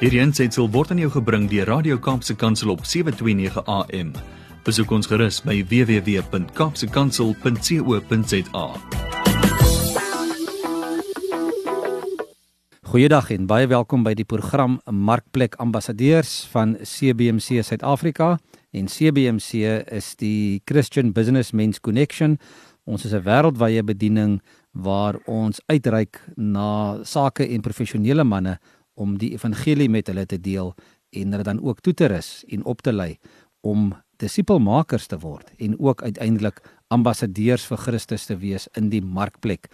Hierdie aanseit word aan jou gebring deur Radio Kaapse Kansel op 7:29 AM. Besoek ons gerus by www.kapsekansel.co.za. Goeiedag en baie welkom by die program Markplek Ambassadeurs van CBC Suid-Afrika en CBC is die Christian Business Men's Connection. Ons is 'n wêreldwye bediening waar ons uitreik na sake en professionele manne om die evangelie met hulle te deel en hulle dan ook toe te rus en op te lei om disipelmakers te word en ook uiteindelik ambassadeurs vir Christus te wees in die markplek.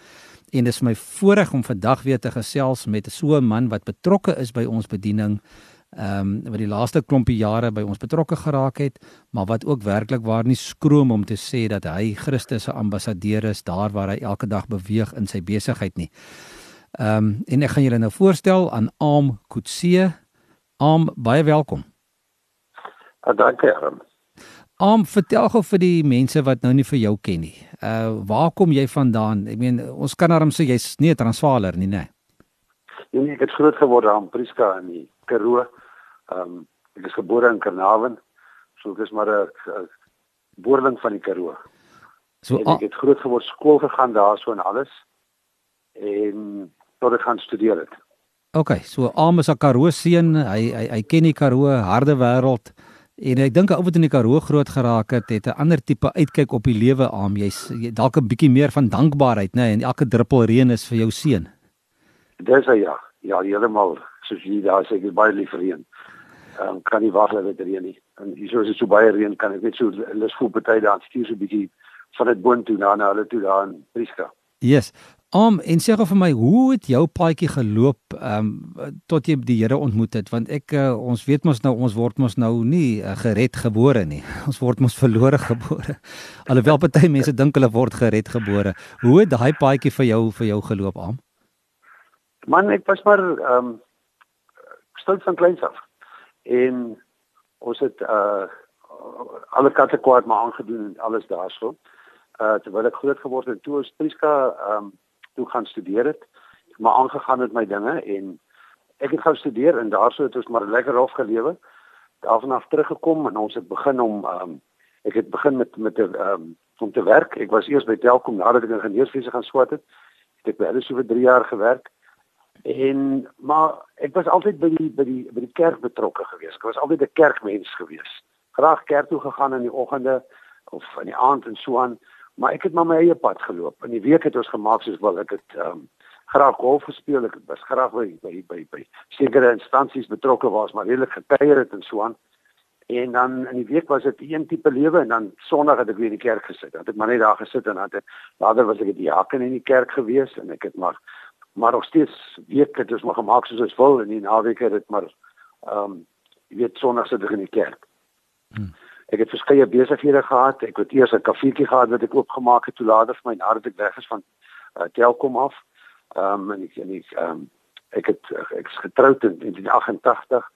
En dit is my voorreg om vandag weer te gesels met so 'n man wat betrokke is by ons bediening ehm um, wat die laaste klompie jare by ons betrokke geraak het, maar wat ook werklik waar nie skroom om te sê dat hy Christus se ambassadeur is daar waar hy elke dag beweeg in sy besigheid nie. Ehm um, en ek gaan julle nou voorstel aan Aam Kutse. Aam, baie welkom. Ah, dankie. Aam, vertel gou vir die mense wat nou nie vir jou ken nie. Uh waar kom jy vandaan? Ek meen ons kan darm sê jy's nie 'n Transvaaler nie, né? Nee, nee, ek het groot geword aan Prieska in die Karoo. Ehm um, ek is gebore in Karnaval. So ek is maar 'n boerling van die Karoo. So en ek het groot geword skool gegaan daarso en alles. En tot ek gaan studeer het. OK, so Amos is 'n Karoo seun. Hy hy hy ken die Karoo harde wêreld. En ek dink ou wat in die Karoo groot geraak het, het 'n ander tipe uitkyk op die lewe aan. Jy's jy, dalk 'n bietjie meer van dankbaarheid, nê, nee, en elke druppel reën is vir jou seën. Dis hy ja. Ja, heeltemal soos jy daar sê, ek is baie lief vir reën. Ehm um, kan nie wag dat dit reën nie. En hier is dit so baie reën kan ek net so lus voel party daar stuur so 'n bietjie van dit boontoe na na hulle toe daar in Prieska. Yes. Om en sê gou vir my, hoe het jou paadjie geloop ehm um, tot jy die Here ontmoet het? Want ek uh, ons weet mos nou ons word mos nou nie uh, gered gebore nie. Ons word mos verlore gebore. Alhoewel party mense dink hulle word gered gebore. Hoe het daai paadjie vir jou vir jou geloop, Am? Man, ek was maar ehm um, stil van kleins af. En ons het uh alle katte kwaad maar aangedoen en alles daarso. Uh terwyl ek groot geword het, toe ons Priska ehm um, toe gaan studeer het, maar aangegaan met my dinge en ek het gou studeer en daarso het ons maar lekker hof gelewe. Daarvan af teruggekom en ons het begin om ehm um, ek het begin met met 'n ehm um, om te werk. Ek was eers by Telkom nadat ek ingenieurswese gaan swat het. Het ek by hulle so vir 3 jaar gewerk. En maar ek was altyd by die by die by die kerk betrokke gewees. Ek was altyd 'n kerkmens gewees. Graag kerk toe gegaan in die oggende of in die aand en so aan maar ek het maar my eie pad geloop. In die week het ons gemaak soos wil. Ek het ehm um, graag golf gespeel. Ek was graag by by by, by sekere instansies betrokke was, maar redelik gekuier het en so aan. En dan in die week was dit een tipe lewe en dan Sondag het ek weer in die kerk gesit. Dan het ek maar net daar gesit en dan het later was ek die diaken in die kerk gewees en ek het maar maar nog steeds week het ons maar gemaak soos ons wil en die naweek het dit maar ehm um, jy weet Sondag sit ek in die kerk. Hmm. Ek het verskeie besighede gehad. Ek het eers 'n kafeetjie gehad wat ek oopgemaak het toe later vir my nadat ek weg is van uh, Telkom af. Ehm um, en ek en ek ehm um, ek het ek is getroud in 1988.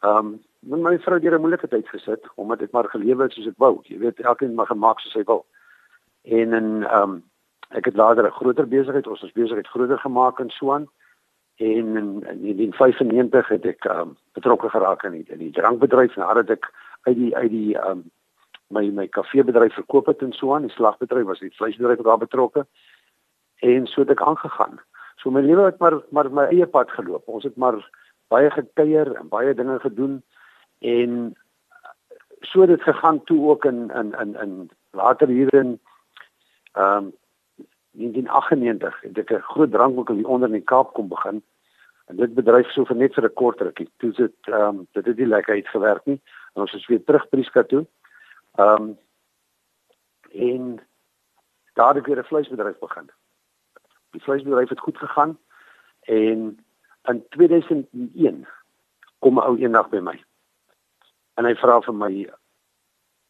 Ehm um, met my vrou deur 'n moeilike tyd gesit omdat ek maar gelewe het soos ek wou. Jy weet elkeen mag gemaak soos hy wil. En en ehm um, ek het later 'n groter besigheid, ons het besigheid groter gemaak in Swaan. En in, in 1995 het ek ehm um, betrokke geraak in die, in die drankbedryf nadat ek uit die uit die um, my my kafeebedryf verkoop het en so aan, die slagbedryf was die vleisbedryf daar betrokke. En so het ek aangegaan. So my lewe het maar maar my eie pad geloop. Ons het maar baie gekuier en baie dinge gedoen en so het dit gegaan toe ook in in in in later hier in ehm um, 1998 het ek 'n groot drankwinkel hier onder in die Kaap kom begin. En dit bedryf so vir net vir 'n kort rukkie. Toe dit ehm um, dit het nie lekker uitgewerk nie. En ons is weer terug Prieska toe. Ehm um, en daar het weer 'n vleisbedryf begin. Die vleisbedryf het goed gegaan en in 2001 kom 'n ou eendag by my. En hy vra vir my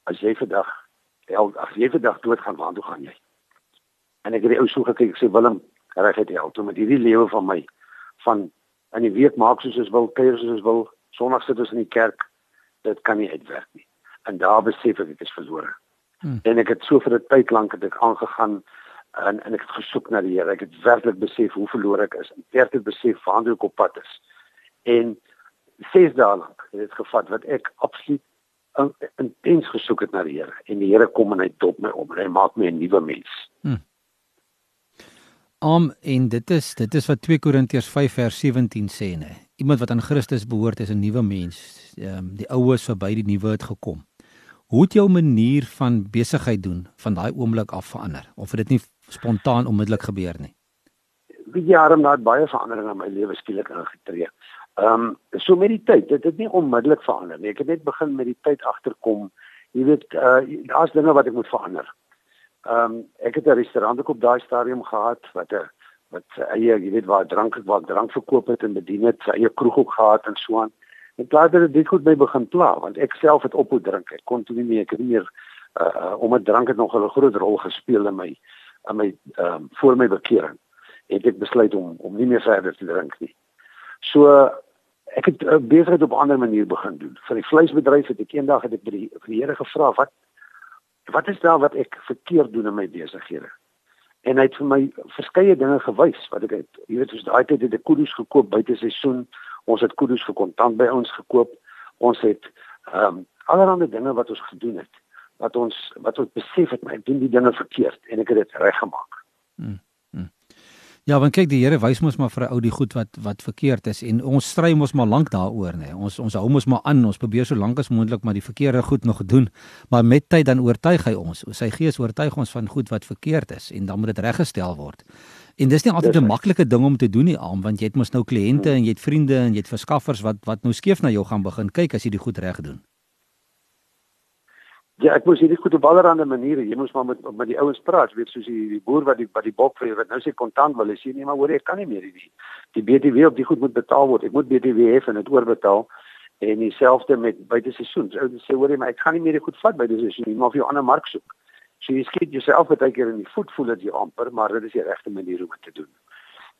as jy vandag as jy vandag doodgaan, waar toe gaan jy? En ek het die ou so gekyk, ek sê Willem, reg het jy al toe met hierdie lewe van my van in die week maak soos ons wil, kuier soos ons wil, Sondag sit ons in die kerk, dit kan nie uitwerk nie. En daar besef ek ek is verlore. Hmm. En ek het so vir 'n tyd lank het ek aangegaan en en ek het gesoek na die Here. Ek het werklik besef hoe verlore ek is. En werklik besef waar ek op pad is. En 6 dae lank het dit gevat wat ek absoluut intens gesoek het na die Here en die Here kom en hy dop my om en hy maak my 'n nuwe mens. Hmm. Om en dit is dit is wat 2 Korintiërs 5 vers 17 sê nê. Iemand wat aan Christus behoort is 'n nuwe mens. Ehm um, die ou is verby, die nuwe het gekom. Hoe het jou manier van besigheid doen van daai oomblik af verander of het dit nie spontaan onmiddellik gebeur nie? Die jare na baie veranderinge in my lewe skielik ingetree. Ehm um, so met die tyd, dit het nie onmiddellik verander nie. Ek het net begin met die tyd agterkom. Jy weet, uh daar's dinge wat ek moet verander. Ehm um, ek het 'n restaurant ook op daai stadium gehad wat 'n wat eie, jy weet waar drank het, waar drank verkoop het en bedien het, sy eie kroeg ook gehad en so aan. En klaar dat dit goed by begin pla, want ek self het ophou drink. Ek kon toe nie meer, ek het nie meer uh om 'n drank het nog 'n groot rol gespeel in my in my ehm um, voor my bekering. Het ek besluit om om nie meer verder te drink nie. So ek het uh, besigheid op 'n ander manier begin doen. Vir die vleisbedryf het ek eendag het ek by die, die Here gevra wat wat is daar wat ek verkeerd doen in my besighede? En hy het vir my verskeie dinge gewys wat ek het. Jy weet, soos daai tyd het ek kudu's gekoop buite seisoen. Ons het kudu's vir kontant by ons gekoop. Ons het ehm um, allerlei dinge wat ons gedoen het wat ons wat ons besef het my doen die dinge verkeerd en ek het dit reggemaak. Hmm. Ja, want kyk die Here wys mos maar vir 'n ou die goed wat wat verkeerd is en ons stry mos maar lank daaroor nê. Ons ons hou mos maar aan, ons probeer so lank as moontlik maar die verkeerde goed nog doen, maar met tyd dan oortuig hy ons. Sy gees oortuig ons van goed wat verkeerd is en dan moet dit reggestel word. En dis nie altyd 'n maklike ding om te doen nie, aan want jy het mos nou kliënte en jy het vriende en jy het verskaffers wat wat nou skeef na jou gaan begin kyk as jy die goed reg doen. Ja, ek moes hierdie goed op allerlei maniere, jy moes maar met met die ouens praat, weet soos die, die boer wat die wat die bok vir wat nou sê kontant wil, sê nee, maar hoor ek kan nie meer hierdie. Die BTW op die goed moet betaal word. Ek moet BTW hê en dit oorbetaal. En dieselfde met buite seisoens. Ouens sê hoor jy, maar ek gaan nie meer die goed vat by die seisoen nie, maar jy 'n ander mark soek. So jy skiet jouself baie keer in die voet voel dat jy amper, maar dit is die regte manier om dit te doen.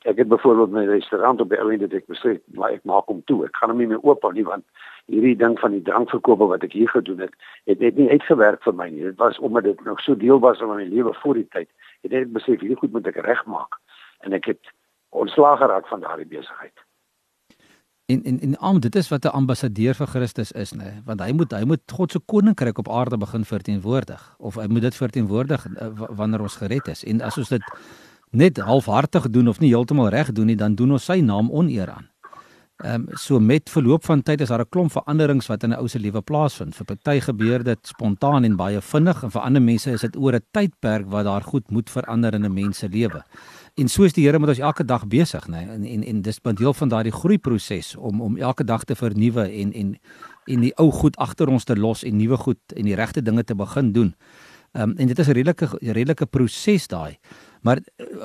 Ek het byvoorbeeld my restaurant op die ou end dit ek besluit, maar ek maak hom toe. Ek gaan hom nie meer oop hou nie want hierdie ding van die drankverkope wat ek hier gedoen het, het net nie uitgewerk vir my nie. Dit was omdat dit nog so deel was van my lewe voor die tyd. Ek het net besef hierdie goed moet ek regmaak en ek het ontslaag geraak van daardie besigheid. En en en om dit is wat 'n ambassadeur vir Christus is, nê, nee? want hy moet hy moet God se koninkryk op aarde begin verteenwoordig of hy moet dit verteenwoordig uh, wanneer ons gered is. En as ons dit net halfhartig doen of nie heeltemal reg doen nie, dan doen ons sy naam oneer aan. Ehm um, so met verloop van tyd is daar 'n klomp veranderings wat in 'n ou se lewe plaasvind. Vir party gebeur dit spontaan en baie vinnig en vir ander mense is dit oor 'n tydperk wat daar goed moet verander in 'n mens se lewe. En so is die Here met ons elke dag besig, nê? En en en dis 'n deel van daardie groeiproses om om elke dag te vernuwe en en en die ou goed agter ons te los en nuwe goed en die regte dinge te begin doen. Ehm um, en dit is 'n redelike redelike proses daai. Maar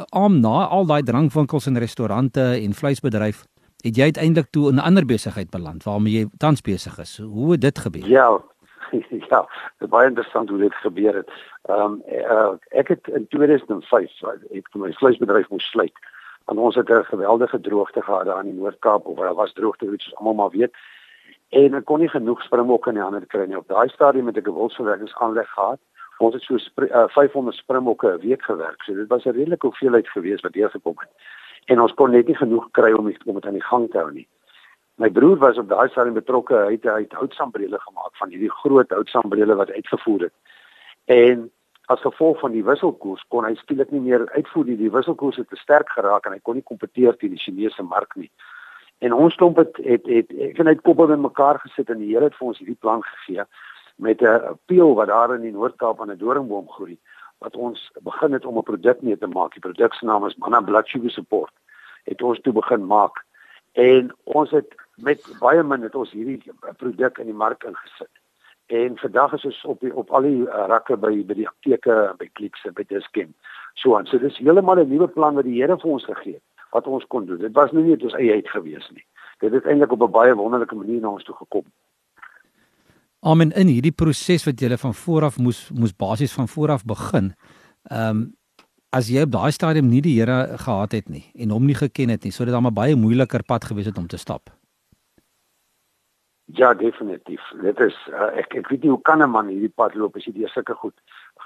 om uh, na al daai drankwinkels en restaurante en vleisbedryf het jy uiteindelik toe 'n ander besigheid beland waarmee jy tans besig is. Hoe het dit gebeur? Ja. Ja, baie interessant hoe dit gebeur het. Ehm um, uh, ek het in 2005 het my vleisbedryf moes sluit. Want ons het 'n geweldige droogte gehad daar in die Noord-Kaap of daar was droogte wat ons almal maar weet. En ek kon nie genoeg springbokke in die hande kry nie. Op daai stadium het ek 'n wildsverwerkingsaanleg gehad ons het so uh, 500 springbokke 'n week gewerk. So dit was 'n redelike hoeveelheid gewees wat deur gekom het. En ons kon net nie genoeg kry om dit om dit aan die gang te hou nie. My broer was op daai stadium betrokke. Hy het het houtsambrele gemaak van hierdie groot houtsambrele wat uitgevoer het. En as gevolg van die wisselkoers kon hy skielik nie meer uitvoer nie. Die wisselkoers het te sterk geraak en hy kon nie kompeteer teen die Chinese mark nie. En ons klomp het het het ek en hy het koppe in mekaar gesit en die Here het vir ons hierdie plan gegee met 'n peel wat daar in die Noord-Kaap aan 'n doringboom groei wat ons begin het om 'n produk mee te maak. Die produk se naam is Manna Blood Sugar Support. Het ons toe begin maak en ons het met baie min het ons hierdie produk in die mark ingesit. En vandag is ons op die, op al die uh, rakke by by die apteke by Clicks en by Dischem. So aan. So dis heeltemal 'n nuwe plan wat die Here vir ons gegee het wat ons kon doen. Dit was nie net ons eie uit gewees nie. Dit het eintlik op 'n baie wonderlike manier na ons toe gekom. Amen in hierdie proses wat jy van vooraf moes moes basies van vooraf begin. Ehm um, as jy op daai stadium nie die Here gehad het nie en hom nie geken het nie, sou dit dan 'n baie moeiliker pad gewees het om te stap. Ja, definitief. Dit is uh, ek ek weet nie hoe kan 'n man hierdie pad loop as jy deur sulke goed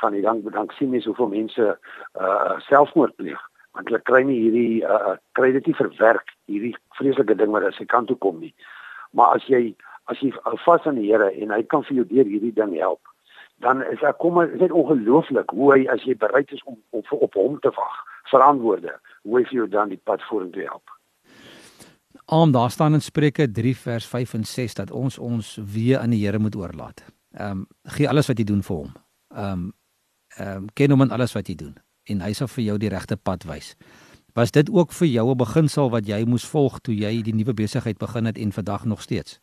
gaan nie. Dan dan sien mens hoeveel mense uh selfmoord pleeg want hulle kry nie hierdie uh kry dit nie verwerk hierdie vreeslike ding wat aan sy kant toe kom nie. Maar as jy as jy vas aan die Here en hy kan vir jou deur hierdie ding help, dan is daar kom is dit ongelooflik hoe hy as jy bereid is om op op hom te wag, verantwoorde, hoe hy vir jou dan die pad vorentoe help. Om daar staan in Spreuke 3 vers 5 en 6 dat ons ons weer aan die Here moet oorlaat. Ehm um, gee alles wat jy doen vir hom. Ehm um, ehm um, ken hom in alles wat jy doen en hy sal vir jou die regte pad wys. Was dit ook vir jou 'n beginsel wat jy moes volg toe jy die nuwe besigheid begin het en vandag nog steeds?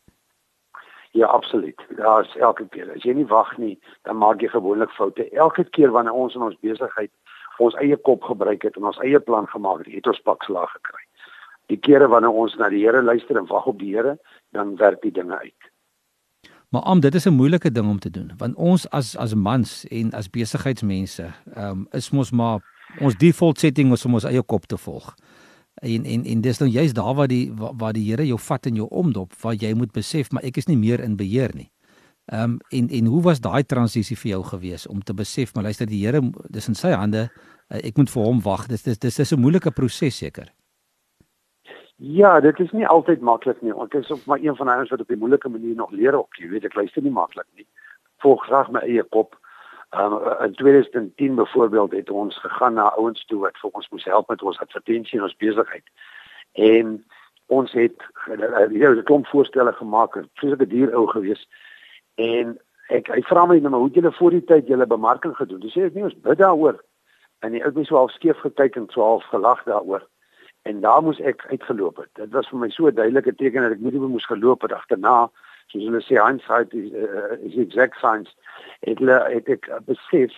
Ja, absoluut. Is elke keer. As jy nie wag nie, dan maak jy gewoonlik foute. Elke keer wanneer ons in ons besigheid ons eie kop gebruik het en ons eie plan gemaak het, het ons pak slaag gekry. Die kere wanneer ons na die Here luister en wag op die Here, dan werk die dinge uit. Maar om dit is 'n moeilike ding om te doen, want ons as as mans en as besigheidsmense, ehm um, is mos maar ons default setting is om ons eie kop te volg. En en en dis nou juist daar waar die waar die Here jou vat in jou omdop, waar jy moet besef maar ek is nie meer in beheer nie. Ehm um, en en hoe was daai transisie vir jou gewees om te besef maar luister die Here dis in sy hande, uh, ek moet vir hom wag. Dis dis dis is 'n moeilike proses seker. Ja, dit is nie altyd maklik nie. Ek is op maar een van die ouens wat op 'n moeilike manier nog leer op. Jy weet ek luister nie maklik nie. Volg graag my eie kop. Um, in 2010 byvoorbeeld het ons gegaan na ouens toe wat vir ons moes help met ons advertensie en ons besigheid. En ons het hierdie uh, klomp voorstelle gemaak. Soos 'n dier ou gewees. En ek hy vra my nou maar hoe julle voor die tyd julle bemarking gedoen. Dis sê ek nie ons bid daaroor. En die ou het my so half skeef gekyk en so half gelag daaroor en daar moes ek uitgeloop het. Dit was vir my so 'n duidelike teken dat ek nie moes geloop het agterna soos hulle sê hindsight is uh, is exact science. Ek het ek besef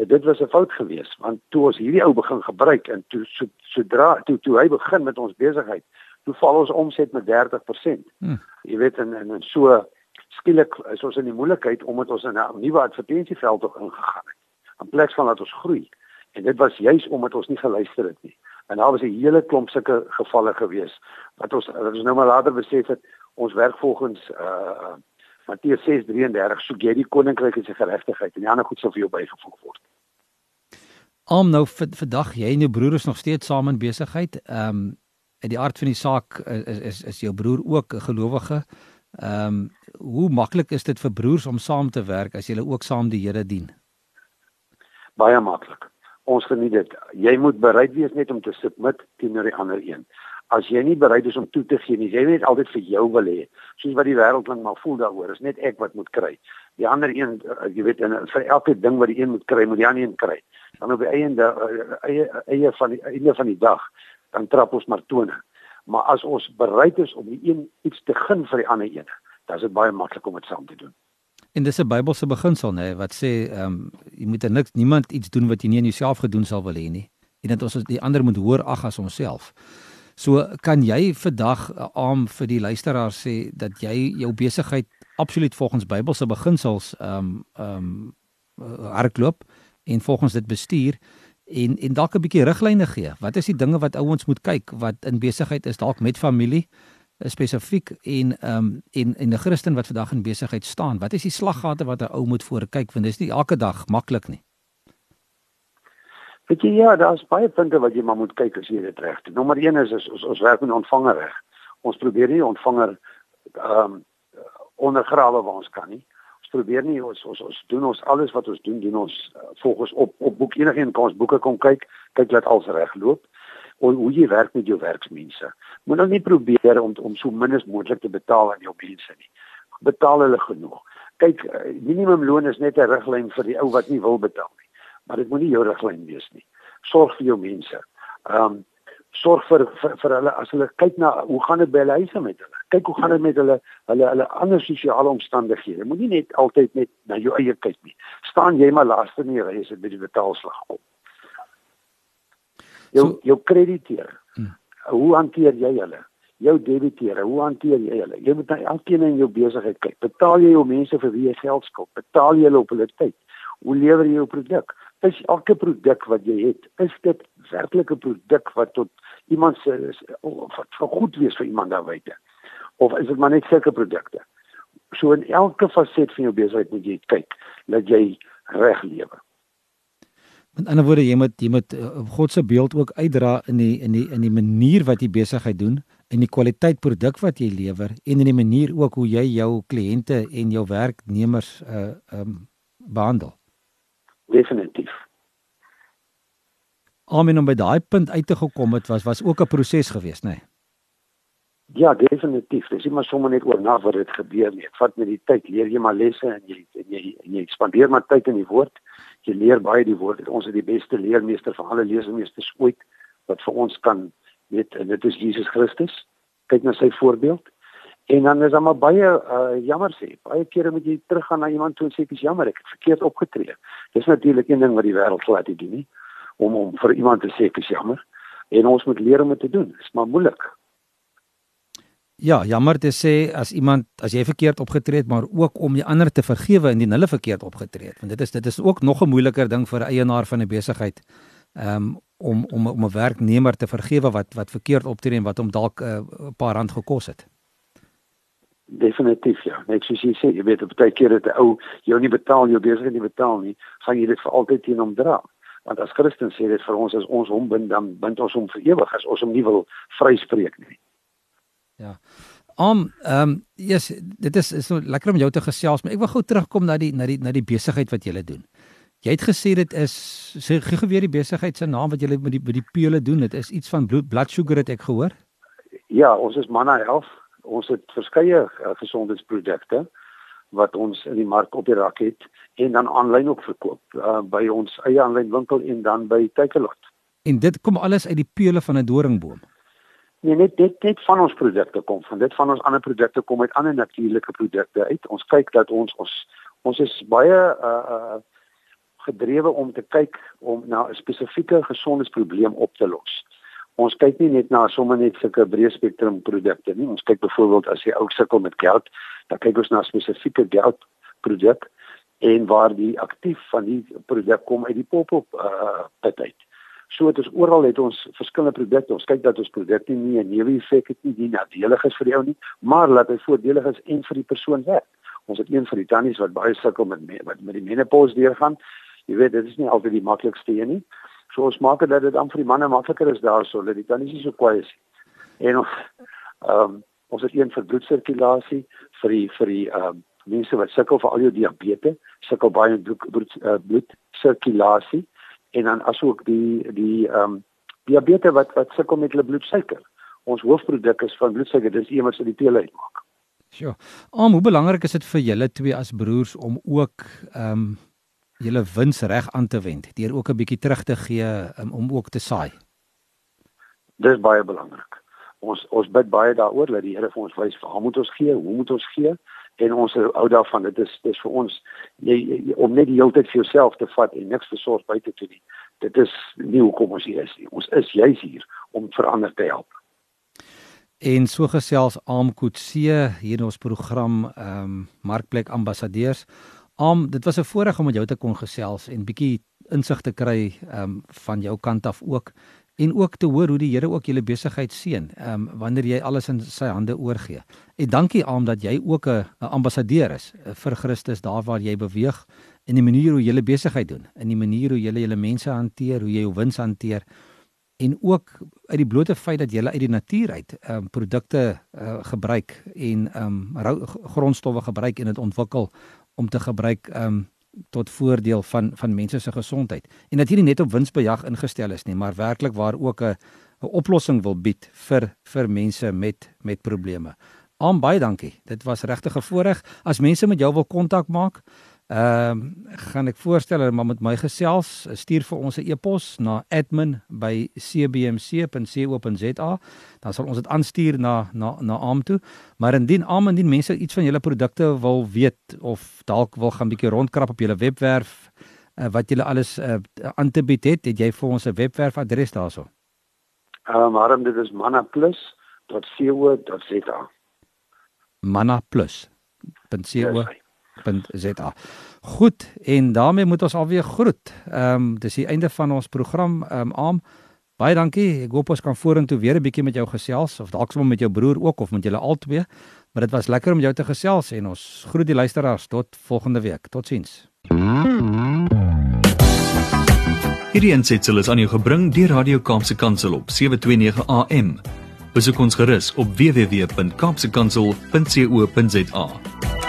dat dit was 'n fout geweest want toe ons hierdie ou begin gebruik en toe so, sodra toe toe hy begin met ons besigheid, toe val ons omset met 30%. Hmm. Jy weet en en so skielik is ons in die moeilikheid omdat ons in 'n nuwe advertensieveld ingegaan het. In plaas van dat ons groei. En dit was juis omdat ons nie geluister het nie. En daar was 'n hele klomp sulke gevalle gewees wat ons wat ons nou maar later besef het ons werk volgens uh Matteus 6:33 soek jy die koninkryk en sy geregtigheid en die ander goed sal vir jou bygevoeg word. Om nou vandag jy en jou broer is nog steeds saam in besigheid. Ehm um, uit die aard van die saak is is is jou broer ook 'n gelowige. Ehm um, hoe maklik is dit vir broers om saam te werk as julle ook saam die Here dien? Baie maklik ons geniet dit. Jy moet bereid wees net om te submit teenoor die ander een. As jy nie bereid is om toe te gee nie, jy net altyd vir jou wil hê, soos wat die wêreld lang maar voel daaroor, is net ek wat moet kry. Die ander een, uh, jy weet, en vir elke ding wat die een moet kry, moet die ander een kry. Dan op die einde uh, eie eie van die einde van die dag, dan trap ons maar tone. Maar as ons bereid is om die een iets te gun vir die ander een, dan is dit baie maklik om dit saam te doen. En dis 'n Bybelse beginsel nê wat sê ehm um, jy moet er niks niemand iets doen wat jy nie in jouself gedoen sal wil hê nie. En dat ons die ander moet hoor ag as onsself. So kan jy vandag uh, aan vir die luisteraars sê dat jy jou besigheid absoluut volgens Bybelse beginsels ehm um, ehm um, hardloop en volgens dit bestuur en en dalk 'n bietjie riglyne gee. Wat is die dinge wat ouens moet kyk wat in besigheid is dalk met familie? spesifiek en ehm um, en en 'n Christen wat vandag in besigheid staan, wat is die slaggate wat 'n ou moet voor kyk want dis nie elke dag maklik nie. Weet jy ja, daar's baie punte wat jy maar moet kyk as jy dit reg doen. Nommer 1 is, is ons ons werk met ontvanger reg. Ons probeer nie ontvanger ehm um, ondergrawe waar ons kan nie. Ons probeer nie ons ons ons doen ons alles wat ons doen doen ons uh, volgens op op boek enigiets kan ons boeke kom kyk, kyk dat alles reg loop hoe hoe jy werk met jou werksmense. Moet nou nie probeer om om so min as moontlik te betaal aan jou mense nie. Betaal hulle genoeg. Kyk, eh, minimumloon is net 'n riglyn vir die ou wat nie wil betaal nie. Maar dit moet nie jou riglyn wees nie. Sorg vir jou mense. Ehm um, sorg vir, vir vir hulle as hulle kyk na hoe gaan dit by hulle huise met hulle. Kyk hoe gaan dit met hulle hulle hulle ander sosiale omstandighede. Moenie net altyd net na jou eie kyk nie. Staan jy maar laaste in die ry as dit by die betaalslag kom jou so, jou krediteure. Hmm. Hoe hanteer jy hulle? Jou debiteure, hoe hanteer jy hulle? Jy moet na elkeen in jou besigheid kyk. Betaal jy jou mense vir wie jy geld skuld? Betaal jy hulle op hulle tyd? Hoe lewer jy jou produk? Is elke produk wat jy het, is dit werklik 'n produk wat tot iemand se wat vir goed wees vir iemand daar buite? Of is dit maar net sulke produkte? So in elke faset van jou besigheid moet jy kyk dat jy reg lewe. Met ander woorde, jy moet jy moet uh, God se beeld ook uitdra in die in die in die manier wat jy besigheid doen in die kwaliteit produk wat jy lewer en in die manier ook hoe jy jou kliënte en jou werknemers uh um behandel. Definitief. Amen om by daai punt uit te gekom het was was ook 'n proses geweest, nê? Nee? Ja, definitief. Dis nie maar sommer net oor na wat dit gebeur nie. Dit vat met die tyd leer jy maar lesse en jy en jy en jy spandeer maar tyd in die woord. Jy leer baie die woord. Ons het die beste leermeester van alle leermeesters ooit wat vir ons kan weet en dit is Jesus Christus. Kyk na sy voorbeeld. En dan is daar maar baie uh, jammer sê. Baie kere moet jy teruggaan na iemand toe en sê ek is jammer, ek het verkeerd opgetree. Dis natuurlik een ding wat die wêreld glad nie doen nie om om vir iemand te sê ek is jammer. En ons moet leer om dit te doen. Dis maar moeilik. Ja, jammer te sê as iemand as jy verkeerd opgetree het, maar ook om die ander te vergewe indien hulle verkeerd opgetree het. Want dit is dit is ook nog 'n moeiliker ding vir 'n eienaar van 'n besigheid. Ehm um, om om om 'n werknemer te vergewe wat wat verkeerd optree en wat hom dalk 'n uh, paar rand gekos het. Definitief ja. Net soos jy sê, jy weet op baie kere dat 'n ou jou nie betaal, jou besigheid nie betaal nie, gaan jy dit vir altyd teen hom dra. Want as Christen sê dit vir ons as ons hom bind, dan bind ons hom vir ewig as ons hom nie wil vryspreek nie. Ja. Om ehm um, yes, dit is is so lekker om jou te gesels, maar ek wil gou terugkom na die na die na die besigheid wat jy doen. Jy het gesê dit is sê gee geweer die besigheid se naam wat jy met die met die pele doen. Dit is iets van bloed blood sugar het ek gehoor. Ja, ons is Manna Health ons het verskeie uh, gesondheidsprodukte wat ons in die mark op die rak het en dan aanlyn ook verkoop uh, by ons eie aanlyn winkel en dan by Takealot. En dit kom alles uit die peule van 'n doringboom. Nee, net dit net van ons produkte kom van dit van ons ander produkte kom uit ander natuurlike produkte uit. Ons kyk dat ons ons ons is baie uh uh gedrewe om te kyk om na 'n spesifieke gesondheidsprobleem op te los ons kyk nie net na sommer net sulke breë spektrum produkte nie. Ons kyk byvoorbeeld as jy ook sukkel met geld, dan kyk ons na spesifieke geld produk en waar die aktief van die produk kom uit die pop-up uh pit uit. So dit is oral het ons verskillende produkte. Ons kyk dat ons produkte nie 'n neeweffek het nie, nie nadelig is vir jou nie, maar laat dit voordelig is en vir die persoon werk. Ons het een van die tannies wat baie sukkel met met met die menopause deurgaan. Jy weet, dit is nie altyd die maklikste een nie. So ons maak dit dat dit dan vir die manne makliker is daarso, dat die tannies nie so kwaai is. En ehm um, ons het een vir bloedsirkulasie vir die vir die ehm um, mense wat sukkel vir al jou diabetes, sukkel baie met bloed uh, bloedsirkulasie en dan asook die die ehm um, diabetes wat wat sukkel met hulle bloedsuiker. Ons hoofproduk is van bloedsuiker, dis een wat se die tele uitmaak. Sjoe. Om hoe belangrik is dit vir julle twee as broers om ook ehm um, julle wins reg aan te wend deur ook 'n bietjie terug te gee um, om ook te saai. Dis baie belangrik. Ons ons bid baie daaroor dat die Here vir ons wys waar moet ons gee, hoe moet ons gee en ons hou daarvan dit is dis vir ons jy, jy, om net die hele tyd vir jouself te vat en niks te sorg buite toe nie. Dit is nie hoekom ons hier is nie. Ons is juis hier om verander te help. En so gesels Aamkoetse hier in ons program ehm um, Markplek ambassadeurs Am, dit was 'n voorreg om met jou te kon gesels en bietjie insig te kry um, van jou kant af ook en ook te hoor hoe die Here ook julle besigheid seën um, wanneer jy alles in sy hande oorgee. En dankie Am dat jy ook 'n ambassadeur is uh, vir Christus daar waar jy beweeg in die manier hoe jy julle besigheid doen, in die manier hoe jy julle mense hanteer, hoe jy jou wins hanteer en ook uit die blote feit dat jy uit die natuur uit um, produkte uh, gebruik en um, grondstowwe gebruik en dit ontwikkel om te gebruik um tot voordeel van van mense se gesondheid. En dat hierdie net op winsbejag ingestel is nie, maar werklik waar ook 'n 'n oplossing wil bied vir vir mense met met probleme. Aan baie dankie. Dit was regtig 'n voorreg as mense met jou wil kontak maak. Ehm um, gaan ek voorstel hulle maar met my gesels, stuur vir ons 'n e-pos na admin@cbmc.co.za. Dan sal ons dit aanstuur na na na Aam toe. Maar indien Aam indien mense iets van julle produkte wil weet of dalk wil gaan bietjie rondkrap op julle webwerf uh, wat julle alles uh, aan te bied het, het jy vir ons 'n webwerf adres daarso? Ehm um, maar dit is mannaplus.co.za. mannaplus.co.za www.rsg.za. Goed, en daarmee moet ons alweer groet. Ehm um, dis die einde van ons program ehm um, aan. Baie dankie. Ek hoop ons kan vorentoe weer 'n bietjie met jou gesels of dalk sommer met jou broer ook of met julle albei. Maar dit was lekker om jou te gesels en ons groet die luisteraars tot volgende week. Totsiens. Hierdie aansetsel is aan jou gebring deur Radio Kaapse Kansel op 729 AM. Besoek ons gerus op www.kaapsekansel.co.za.